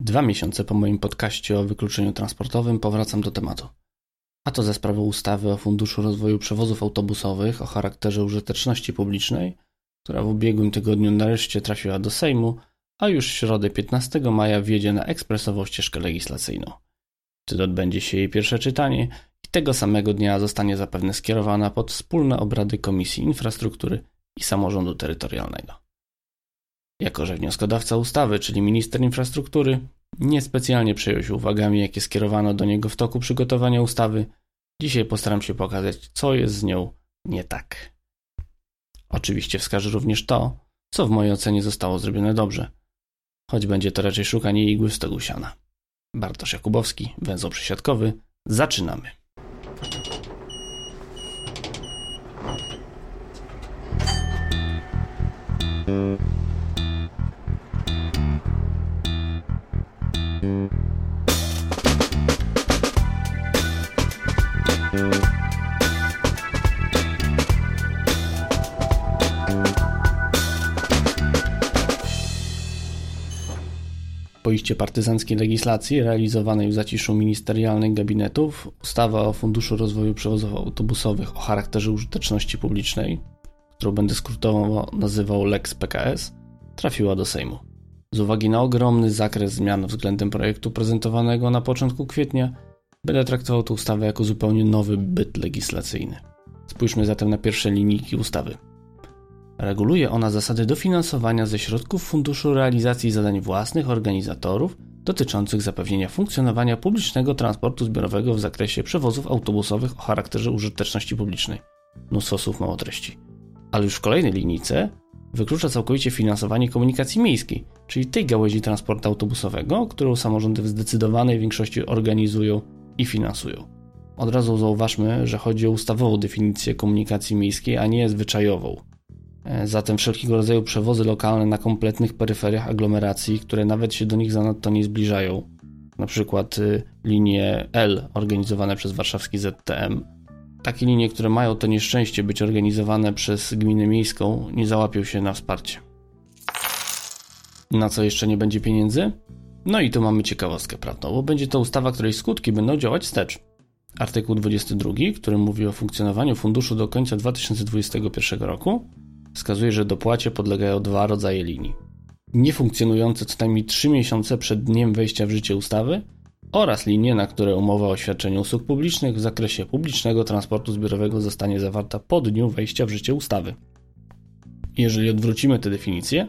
Dwa miesiące po moim podcaście o wykluczeniu transportowym powracam do tematu. A to ze sprawą ustawy o Funduszu Rozwoju Przewozów Autobusowych o charakterze użyteczności publicznej, która w ubiegłym tygodniu nareszcie trafiła do Sejmu, a już w środę 15 maja wjedzie na ekspresową ścieżkę legislacyjną. Wtedy odbędzie się jej pierwsze czytanie i tego samego dnia zostanie zapewne skierowana pod wspólne obrady Komisji Infrastruktury i Samorządu Terytorialnego. Jako, że wnioskodawca ustawy, czyli minister infrastruktury, niespecjalnie przejął się uwagami, jakie skierowano do niego w toku przygotowania ustawy, dzisiaj postaram się pokazać, co jest z nią nie tak. Oczywiście wskażę również to, co w mojej ocenie zostało zrobione dobrze, choć będzie to raczej szukanie igły w stogu siana. Bartosz Jakubowski, węzeł przesiadkowy, zaczynamy. Po iście partyzanckiej legislacji realizowanej w zaciszu ministerialnych gabinetów, ustawa o Funduszu Rozwoju Przewozów Autobusowych o charakterze użyteczności publicznej, którą będę skrótowo nazywał Lex PKS, trafiła do Sejmu. Z uwagi na ogromny zakres zmian względem projektu prezentowanego na początku kwietnia, będę traktował tę ustawę jako zupełnie nowy byt legislacyjny. Spójrzmy zatem na pierwsze linijki ustawy. Reguluje ona zasady dofinansowania ze środków Funduszu Realizacji Zadań Własnych organizatorów dotyczących zapewnienia funkcjonowania publicznego transportu zbiorowego w zakresie przewozów autobusowych o charakterze użyteczności publicznej. Mnóstwo słów mało treści. Ale już w kolejnej linijce wyklucza całkowicie finansowanie komunikacji miejskiej, czyli tej gałęzi transportu autobusowego, którą samorządy w zdecydowanej większości organizują i finansują. Od razu zauważmy, że chodzi o ustawową definicję komunikacji miejskiej, a nie zwyczajową. E, zatem wszelkiego rodzaju przewozy lokalne na kompletnych peryferiach aglomeracji, które nawet się do nich zanadto nie zbliżają, na przykład y, linie L organizowane przez warszawski ZTM. Takie linie, które mają to nieszczęście być organizowane przez gminę miejską, nie załapią się na wsparcie. Na co jeszcze nie będzie pieniędzy? No i tu mamy ciekawostkę prawną, bo będzie to ustawa, której skutki będą działać wstecz. Artykuł 22, który mówi o funkcjonowaniu funduszu do końca 2021 roku, wskazuje, że dopłacie podlegają dwa rodzaje linii. Niefunkcjonujące co najmniej 3 miesiące przed dniem wejścia w życie ustawy oraz linie, na które umowa o świadczeniu usług publicznych w zakresie publicznego transportu zbiorowego zostanie zawarta po dniu wejścia w życie ustawy. Jeżeli odwrócimy tę definicję,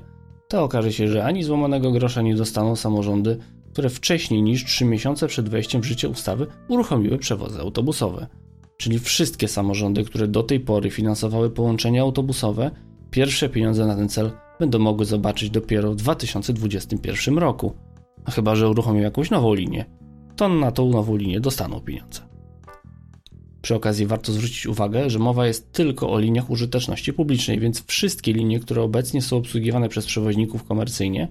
to okaże się, że ani złamanego grosza nie dostaną samorządy, które wcześniej niż 3 miesiące przed wejściem w życie ustawy uruchomiły przewozy autobusowe. Czyli wszystkie samorządy, które do tej pory finansowały połączenia autobusowe, pierwsze pieniądze na ten cel będą mogły zobaczyć dopiero w 2021 roku. A chyba, że uruchomią jakąś nową linię, to na tą nową linię dostaną pieniądze. Przy okazji warto zwrócić uwagę, że mowa jest tylko o liniach użyteczności publicznej, więc wszystkie linie, które obecnie są obsługiwane przez przewoźników komercyjnie,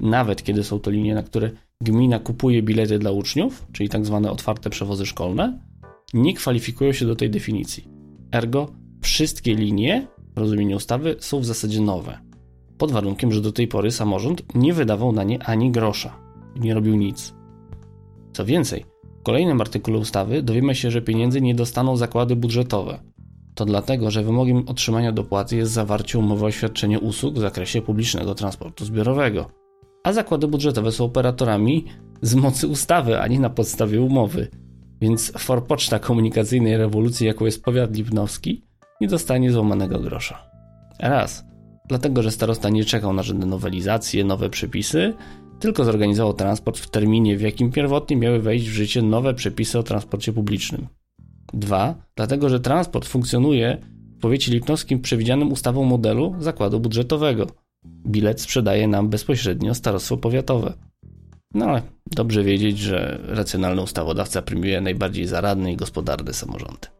nawet kiedy są to linie, na które gmina kupuje bilety dla uczniów, czyli tak zwane otwarte przewozy szkolne, nie kwalifikują się do tej definicji. Ergo, wszystkie linie rozumieniu ustawy są w zasadzie nowe. Pod warunkiem, że do tej pory samorząd nie wydawał na nie ani grosza. Nie robił nic. Co więcej, w kolejnym artykule ustawy dowiemy się, że pieniędzy nie dostaną zakłady budżetowe. To dlatego, że wymogiem otrzymania dopłaty jest zawarcie umowy o świadczenie usług w zakresie publicznego transportu zbiorowego. A zakłady budżetowe są operatorami z mocy ustawy, a nie na podstawie umowy. Więc forpoczta komunikacyjnej rewolucji, jaką jest powiat lipnowski, nie dostanie złamanego grosza. Raz, dlatego że starosta nie czekał na żadne nowelizacje, nowe przepisy, tylko zorganizował transport w terminie, w jakim pierwotnie miały wejść w życie nowe przepisy o transporcie publicznym. Dwa, dlatego że transport funkcjonuje w powiecie lipnowskim przewidzianym ustawą modelu zakładu budżetowego. Bilet sprzedaje nam bezpośrednio starostwo powiatowe. No ale dobrze wiedzieć, że racjonalny ustawodawca premiuje najbardziej zaradne i gospodarne samorządy.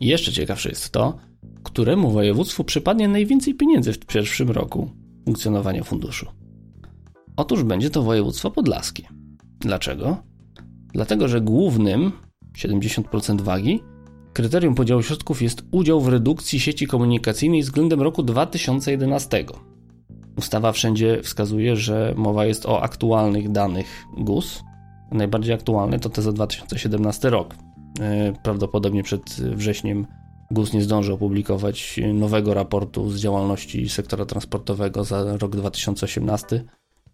Jeszcze ciekawsze jest to, któremu województwu przypadnie najwięcej pieniędzy w pierwszym roku funkcjonowania funduszu. Otóż będzie to województwo podlaskie. Dlaczego? Dlatego, że głównym 70% wagi kryterium podziału środków jest udział w redukcji sieci komunikacyjnej względem roku 2011. Ustawa wszędzie wskazuje, że mowa jest o aktualnych danych GUS. Najbardziej aktualny to te za 2017 rok. E, prawdopodobnie przed wrześniem GUS nie zdąży opublikować nowego raportu z działalności sektora transportowego za rok 2018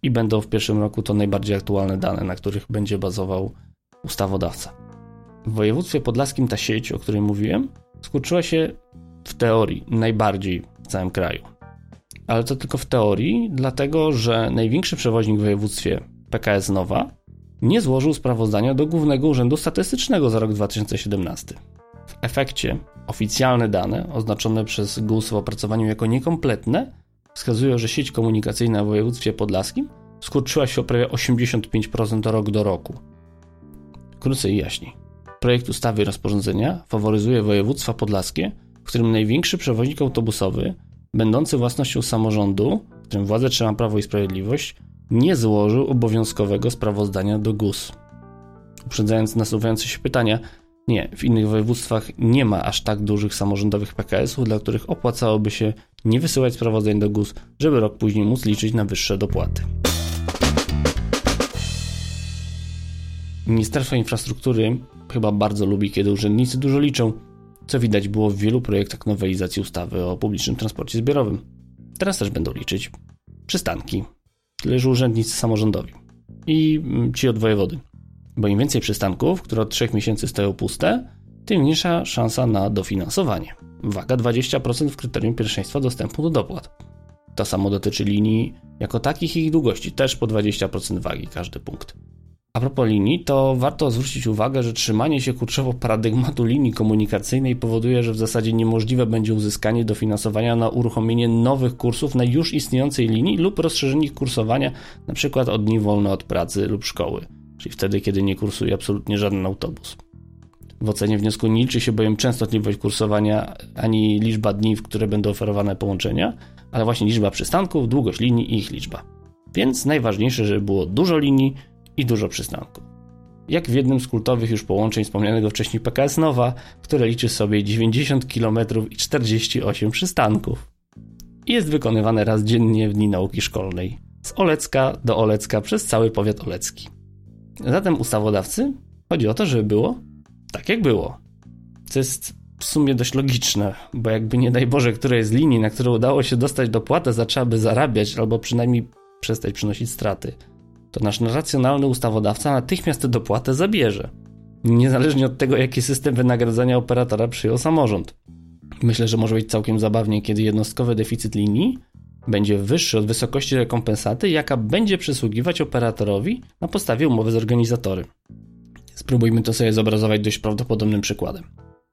i będą w pierwszym roku to najbardziej aktualne dane, na których będzie bazował ustawodawca. W województwie podlaskim ta sieć, o której mówiłem, skurczyła się w teorii najbardziej w całym kraju. Ale to tylko w teorii, dlatego że największy przewoźnik w województwie PKS Nowa nie złożył sprawozdania do Głównego Urzędu Statystycznego za rok 2017. W efekcie oficjalne dane, oznaczone przez GUS w opracowaniu jako niekompletne, wskazują, że sieć komunikacyjna w województwie podlaskim skurczyła się o prawie 85% rok do roku. Krócej i jaśniej. Projekt ustawy i rozporządzenia faworyzuje województwa podlaskie, w którym największy przewoźnik autobusowy, będący własnością samorządu, w którym władzę trzyma Prawo i Sprawiedliwość, nie złożył obowiązkowego sprawozdania do GUS. Uprzedzając nasuwające się pytania, nie, w innych województwach nie ma aż tak dużych samorządowych PKS-ów, dla których opłacałoby się nie wysyłać sprawozdań do GUS, żeby rok później móc liczyć na wyższe dopłaty. Ministerstwo Infrastruktury chyba bardzo lubi, kiedy urzędnicy dużo liczą, co widać było w wielu projektach nowelizacji ustawy o publicznym transporcie zbiorowym. Teraz też będą liczyć przystanki, tyle że urzędnicy samorządowi i mm, ci od wojewody. Bo im więcej przystanków, które od 3 miesięcy stoją puste, tym mniejsza szansa na dofinansowanie. Waga 20% w kryterium pierwszeństwa dostępu do dopłat. To samo dotyczy linii jako takich i ich długości, też po 20% wagi każdy punkt. A propos linii, to warto zwrócić uwagę, że trzymanie się kurczowo paradygmatu linii komunikacyjnej powoduje, że w zasadzie niemożliwe będzie uzyskanie dofinansowania na uruchomienie nowych kursów na już istniejącej linii lub rozszerzenie kursowania, np. od dni wolne od pracy lub szkoły, czyli wtedy, kiedy nie kursuje absolutnie żaden autobus. W ocenie wniosku nie liczy się bowiem częstotliwość kursowania ani liczba dni, w które będą oferowane połączenia, ale właśnie liczba przystanków, długość linii i ich liczba. Więc najważniejsze, żeby było dużo linii, i dużo przystanków. Jak w jednym z kultowych już połączeń wspomnianego wcześniej PKS Nowa, które liczy sobie 90 km i 48 przystanków. Jest wykonywane raz dziennie w dni nauki szkolnej. Z Olecka do Olecka przez cały powiat olecki. Zatem ustawodawcy chodzi o to, żeby było tak jak było. Co jest w sumie dość logiczne, bo jakby nie daj Boże, której z linii, na które udało się dostać dopłatę, zaczęłaby zarabiać albo przynajmniej przestać przynosić straty, to nasz racjonalny ustawodawca natychmiast tę dopłatę zabierze. Niezależnie od tego, jaki system wynagradzania operatora przyjął samorząd. Myślę, że może być całkiem zabawnie, kiedy jednostkowy deficyt linii będzie wyższy od wysokości rekompensaty, jaka będzie przysługiwać operatorowi na podstawie umowy z organizatorem. Spróbujmy to sobie zobrazować dość prawdopodobnym przykładem.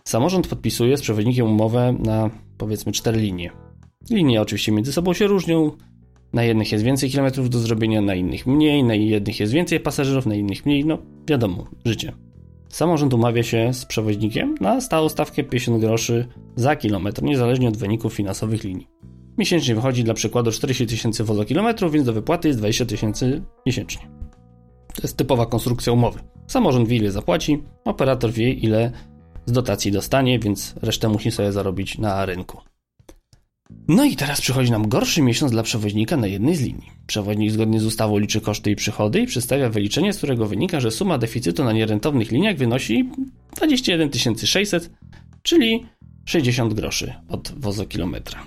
Samorząd podpisuje z przewoźnikiem umowę na powiedzmy cztery linie. Linie oczywiście między sobą się różnią, na jednych jest więcej kilometrów do zrobienia, na innych mniej, na jednych jest więcej pasażerów, na innych mniej. No, wiadomo, życie. Samorząd umawia się z przewoźnikiem na stałą stawkę 50 groszy za kilometr, niezależnie od wyników finansowych linii. Miesięcznie wychodzi dla przykładu 40 tysięcy wozokilometrów, więc do wypłaty jest 20 tysięcy miesięcznie. To jest typowa konstrukcja umowy. Samorząd wie ile zapłaci, operator wie ile z dotacji dostanie, więc resztę musi sobie zarobić na rynku. No i teraz przychodzi nam gorszy miesiąc dla przewoźnika na jednej z linii. Przewoźnik zgodnie z ustawą liczy koszty i przychody i przedstawia wyliczenie, z którego wynika, że suma deficytu na nierentownych liniach wynosi 21 600, czyli 60 groszy od wozokilometra.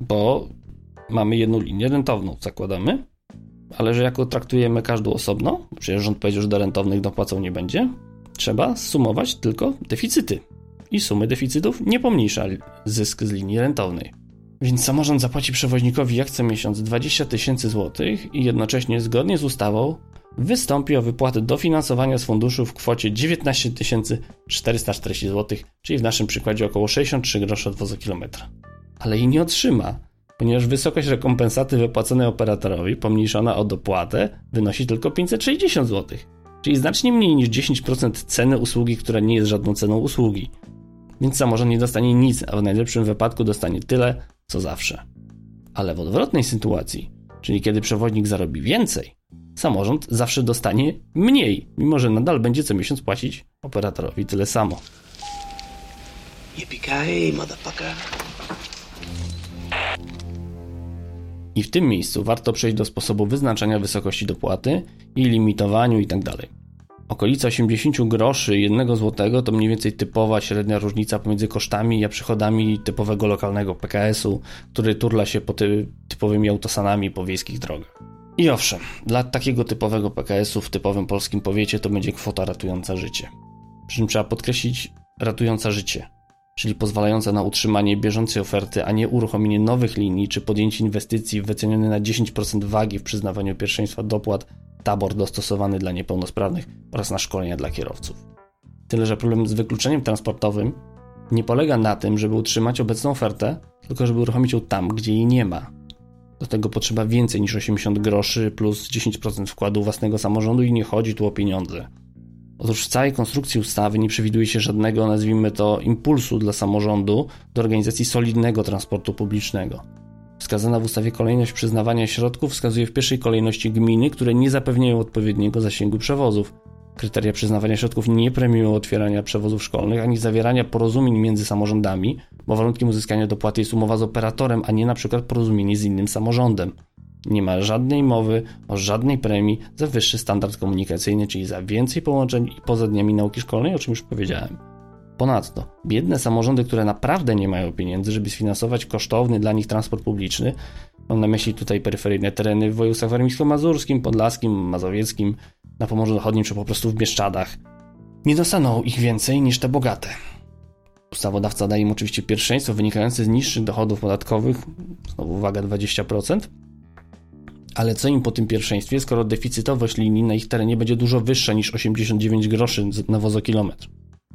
Bo mamy jedną linię rentowną, zakładamy, ale że jako traktujemy każdą osobno, przecież rząd powiedział, że do rentownych dopłacą nie będzie, trzeba sumować tylko deficyty. I sumy deficytów nie pomniejsza zysk z linii rentownej. Więc samorząd zapłaci przewoźnikowi jak co miesiąc 20 tysięcy złotych i jednocześnie zgodnie z ustawą wystąpi o wypłatę dofinansowania z funduszu w kwocie 19 440 zł, czyli w naszym przykładzie około 63 groszy od wozokilometra. Ale i nie otrzyma, ponieważ wysokość rekompensaty wypłaconej operatorowi pomniejszona o dopłatę wynosi tylko 560 zł, czyli znacznie mniej niż 10% ceny usługi, która nie jest żadną ceną usługi. Więc samorząd nie dostanie nic, a w najlepszym wypadku dostanie tyle, co zawsze. Ale w odwrotnej sytuacji, czyli kiedy przewoźnik zarobi więcej, samorząd zawsze dostanie mniej, mimo że nadal będzie co miesiąc płacić operatorowi tyle samo. I w tym miejscu warto przejść do sposobu wyznaczania wysokości dopłaty i limitowaniu itd. Okolica 80 groszy 1 złotego to mniej więcej typowa średnia różnica pomiędzy kosztami a przychodami typowego lokalnego PKS-u, który turla się po ty typowymi autosanami po wiejskich drogach. I owszem, dla takiego typowego PKS-u w typowym polskim powiecie to będzie kwota ratująca życie. Przy czym trzeba podkreślić ratująca życie, czyli pozwalająca na utrzymanie bieżącej oferty, a nie uruchomienie nowych linii czy podjęcie inwestycji wycenione na 10% wagi w przyznawaniu pierwszeństwa dopłat tabor dostosowany dla niepełnosprawnych oraz na szkolenia dla kierowców. Tyle, że problem z wykluczeniem transportowym nie polega na tym, żeby utrzymać obecną ofertę, tylko żeby uruchomić ją tam, gdzie jej nie ma. Do tego potrzeba więcej niż 80 groszy plus 10% wkładu własnego samorządu i nie chodzi tu o pieniądze. Otóż w całej konstrukcji ustawy nie przewiduje się żadnego, nazwijmy to, impulsu dla samorządu do organizacji solidnego transportu publicznego. Wskazana w ustawie kolejność przyznawania środków wskazuje w pierwszej kolejności gminy, które nie zapewniają odpowiedniego zasięgu przewozów. Kryteria przyznawania środków nie premiują otwierania przewozów szkolnych ani zawierania porozumień między samorządami, bo warunkiem uzyskania dopłaty jest umowa z operatorem, a nie przykład porozumienie z innym samorządem. Nie ma żadnej mowy o żadnej premii za wyższy standard komunikacyjny, czyli za więcej połączeń i poza dniami nauki szkolnej, o czym już powiedziałem. Ponadto, biedne samorządy, które naprawdę nie mają pieniędzy, żeby sfinansować kosztowny dla nich transport publiczny, mam na myśli tutaj peryferyjne tereny w województwach warmińsko-mazurskim, podlaskim, mazowieckim, na Pomorzu Zachodnim czy po prostu w Bieszczadach, nie dostaną ich więcej niż te bogate. Ustawodawca daje im oczywiście pierwszeństwo wynikające z niższych dochodów podatkowych, znowu uwaga 20%, ale co im po tym pierwszeństwie, skoro deficytowość linii na ich terenie będzie dużo wyższa niż 89 groszy na wozokilometr?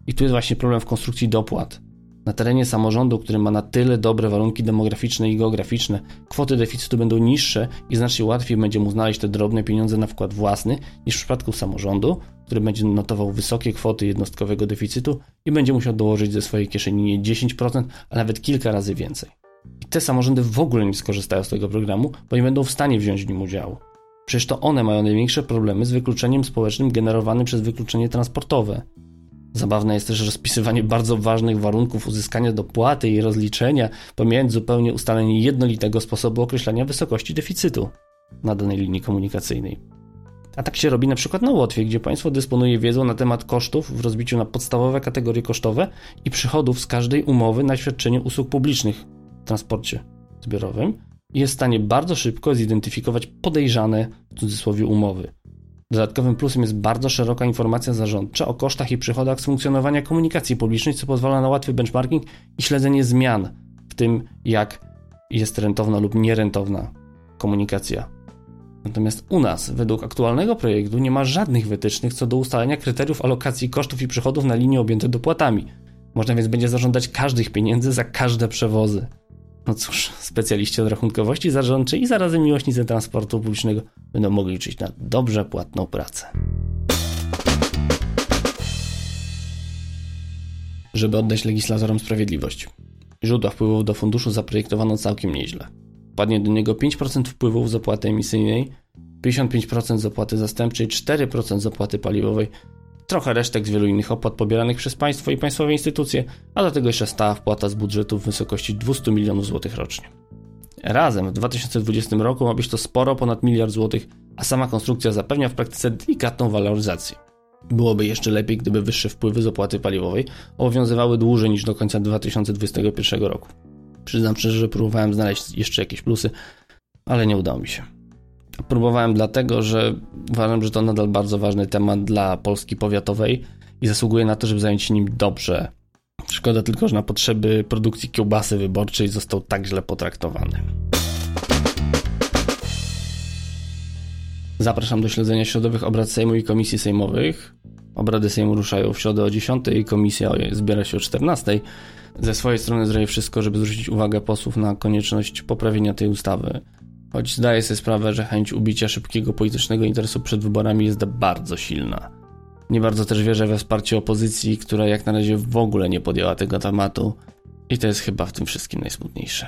I tu jest właśnie problem w konstrukcji dopłat. Na terenie samorządu, który ma na tyle dobre warunki demograficzne i geograficzne, kwoty deficytu będą niższe i znacznie łatwiej będzie mu znaleźć te drobne pieniądze na wkład własny niż w przypadku samorządu, który będzie notował wysokie kwoty jednostkowego deficytu i będzie musiał dołożyć ze swojej kieszeni nie 10%, a nawet kilka razy więcej. I te samorządy w ogóle nie skorzystają z tego programu, bo nie będą w stanie wziąć w nim udziału. Przecież to one mają największe problemy z wykluczeniem społecznym generowanym przez wykluczenie transportowe. Zabawne jest też rozpisywanie bardzo ważnych warunków uzyskania dopłaty i rozliczenia, pomijając zupełnie ustalenie jednolitego sposobu określania wysokości deficytu na danej linii komunikacyjnej. A tak się robi na przykład na Łotwie, gdzie państwo dysponuje wiedzą na temat kosztów w rozbiciu na podstawowe kategorie kosztowe i przychodów z każdej umowy na świadczenie usług publicznych w transporcie zbiorowym i jest w stanie bardzo szybko zidentyfikować podejrzane w cudzysłowie umowy. Dodatkowym plusem jest bardzo szeroka informacja zarządcza o kosztach i przychodach z funkcjonowania komunikacji publicznej, co pozwala na łatwy benchmarking i śledzenie zmian w tym, jak jest rentowna lub nierentowna komunikacja. Natomiast u nas, według aktualnego projektu, nie ma żadnych wytycznych co do ustalenia kryteriów alokacji kosztów i przychodów na linie objęte dopłatami. Można więc będzie zażądać każdych pieniędzy za każde przewozy. No cóż, specjaliści od rachunkowości zarządczej i zarazem miłośnicy transportu publicznego będą mogli liczyć na dobrze płatną pracę. Żeby oddać legislatorom sprawiedliwość. Źródła wpływów do funduszu zaprojektowano całkiem nieźle. Padnie do niego 5% wpływów z opłaty emisyjnej, 55% z opłaty zastępczej, 4% z opłaty paliwowej, trochę resztek z wielu innych opłat pobieranych przez państwo i państwowe instytucje, a do tego jeszcze stała wpłata z budżetu w wysokości 200 milionów złotych rocznie. Razem w 2020 roku ma być to sporo ponad miliard złotych, a sama konstrukcja zapewnia w praktyce delikatną waloryzację. Byłoby jeszcze lepiej, gdyby wyższe wpływy z opłaty paliwowej obowiązywały dłużej niż do końca 2021 roku. Przyznam szczerze, że próbowałem znaleźć jeszcze jakieś plusy, ale nie udało mi się. Próbowałem dlatego, że uważam, że to nadal bardzo ważny temat dla Polski powiatowej i zasługuje na to, żeby zająć się nim dobrze. Szkoda tylko, że na potrzeby produkcji kiełbasy wyborczej został tak źle potraktowany. Zapraszam do śledzenia środowych obrad Sejmu i komisji sejmowych. Obrady Sejmu ruszają w środę o 10, komisja zbiera się o 14. Ze swojej strony zrobię wszystko, żeby zwrócić uwagę posłów na konieczność poprawienia tej ustawy. Choć zdaję sobie sprawę, że chęć ubicia szybkiego politycznego interesu przed wyborami jest bardzo silna. Nie bardzo też wierzę we wsparcie opozycji, która jak na razie w ogóle nie podjęła tego tematu i to jest chyba w tym wszystkim najsmutniejsze.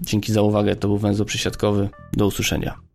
Dzięki za uwagę, to był węzeł przysiadkowy. Do usłyszenia.